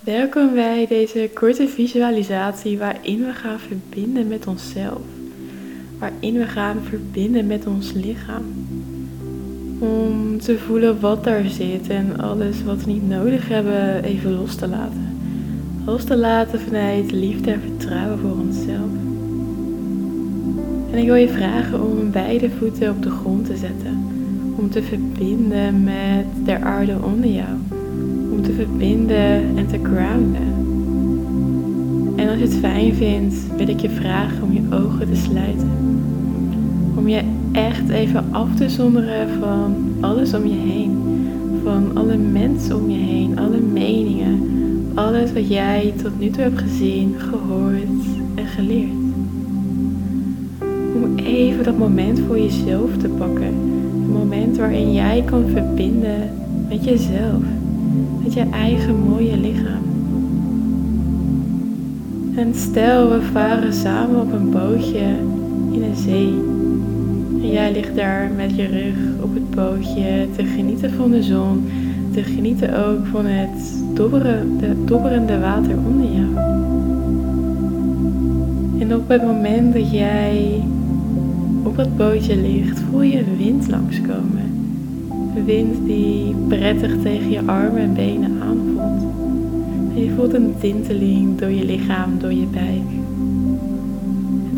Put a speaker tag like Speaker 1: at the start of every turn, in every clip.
Speaker 1: Welkom bij deze korte visualisatie waarin we gaan verbinden met onszelf. Waarin we gaan verbinden met ons lichaam. Om te voelen wat daar zit en alles wat we niet nodig hebben even los te laten. Los te laten vanuit liefde en vertrouwen voor onszelf. En ik wil je vragen om beide voeten op de grond te zetten. Om te verbinden met de aarde onder jou om te verbinden en te grounden. En als je het fijn vindt, wil ik je vragen om je ogen te sluiten. Om je echt even af te zonderen van alles om je heen. Van alle mensen om je heen, alle meningen. Alles wat jij tot nu toe hebt gezien, gehoord en geleerd. Om even dat moment voor jezelf te pakken. Een moment waarin jij kan verbinden met jezelf met je eigen mooie lichaam. En stel, we varen samen op een bootje in een zee. En jij ligt daar met je rug op het bootje te genieten van de zon, te genieten ook van het dobberen, de dobberende water onder jou. En op het moment dat jij op het bootje ligt, voel je wind langskomen wind die prettig tegen je armen en benen aanvoelt. En je voelt een tinteling door je lichaam, door je buik.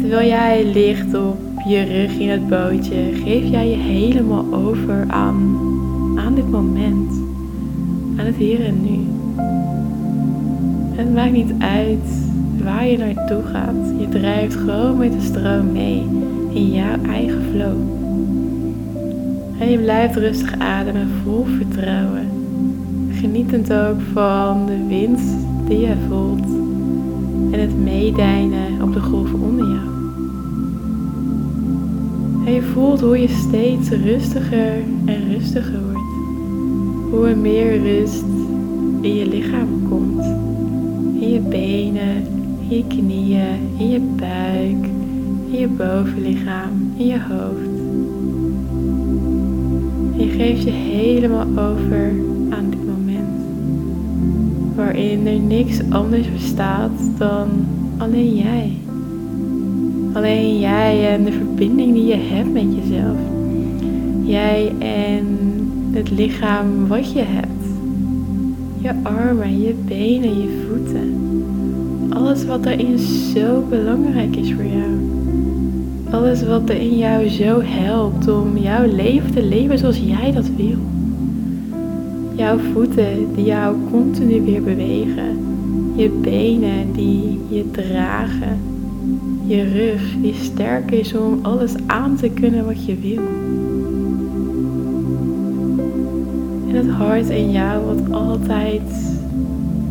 Speaker 1: Terwijl jij ligt op je rug in het bootje, geef jij je helemaal over aan, aan dit moment. Aan het hier en nu. het maakt niet uit waar je naartoe gaat. Je drijft gewoon met de stroom mee in jouw eigen flow. En je blijft rustig ademen vol vertrouwen. Genietend ook van de wind die je voelt. En het meedijnen op de golven onder jou. En je voelt hoe je steeds rustiger en rustiger wordt. Hoe er meer rust in je lichaam komt. In je benen, in je knieën, in je buik, in je bovenlichaam, in je hoofd. Je geeft je helemaal over aan dit moment. Waarin er niks anders bestaat dan alleen jij. Alleen jij en de verbinding die je hebt met jezelf. Jij en het lichaam wat je hebt. Je armen, je benen, je voeten. Alles wat erin zo belangrijk is voor jou. Alles wat er in jou zo helpt om jouw leven te leven zoals jij dat wil. Jouw voeten die jou continu weer bewegen. Je benen die je dragen. Je rug die sterk is om alles aan te kunnen wat je wil. En het hart in jou wat altijd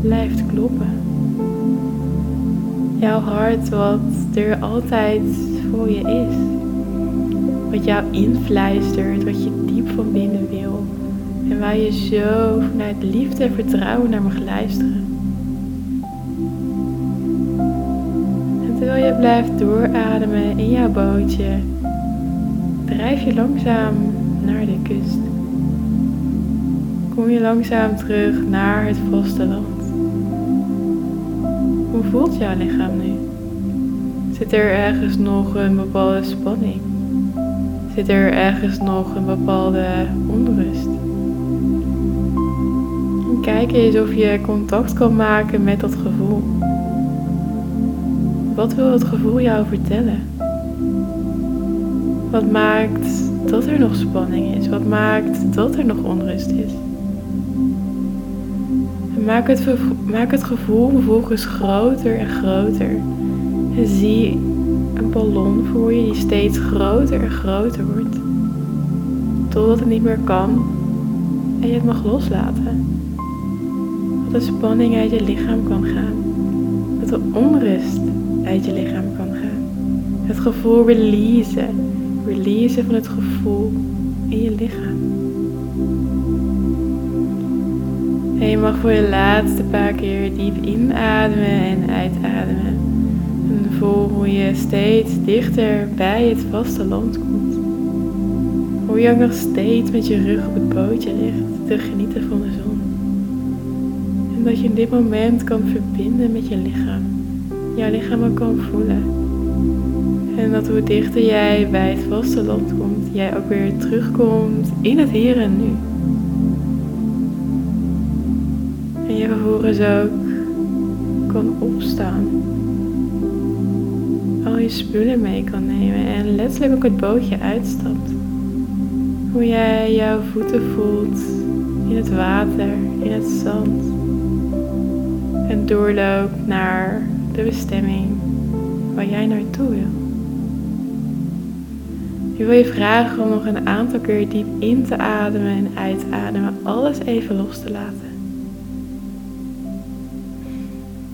Speaker 1: blijft kloppen. Jouw hart wat er altijd voor je is. Wat jou influistert, wat je diep van binnen wil. En waar je zo vanuit liefde en vertrouwen naar mag luisteren. En terwijl je blijft doorademen in jouw bootje, drijf je langzaam naar de kust. Kom je langzaam terug naar het vasteland. Hoe voelt jouw lichaam nu? Zit er ergens nog een bepaalde spanning? Zit er ergens nog een bepaalde onrust? kijk eens of je contact kan maken met dat gevoel. Wat wil het gevoel jou vertellen? Wat maakt dat er nog spanning is? Wat maakt dat er nog onrust is? maak het, maak het gevoel vervolgens groter en groter. En zie een ballon voor je die steeds groter en groter wordt. Totdat het niet meer kan en je het mag loslaten. Dat de spanning uit je lichaam kan gaan. Dat de onrust uit je lichaam kan gaan. Het gevoel releasen. Releasen van het gevoel in je lichaam. En je mag voor je laatste paar keer diep inademen en uitademen. Voel hoe je steeds dichter bij het vasteland komt. Hoe je ook nog steeds met je rug op het bootje ligt te genieten van de zon. En dat je in dit moment kan verbinden met je lichaam. Jouw lichaam ook kan voelen. En dat hoe dichter jij bij het vasteland komt, jij ook weer terugkomt in het hier en nu. En je vervolgens ook kan opstaan. Al je spullen mee kan nemen en letterlijk ook het bootje uitstapt. Hoe jij jouw voeten voelt in het water, in het zand. En doorloopt naar de bestemming waar jij naartoe wil. Ik wil je vragen om nog een aantal keer diep in te ademen en uit te ademen, alles even los te laten.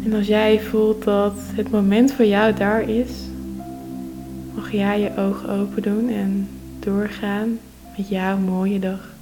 Speaker 1: En als jij voelt dat het moment voor jou daar is, mag jij je ogen open doen en doorgaan met jouw mooie dag.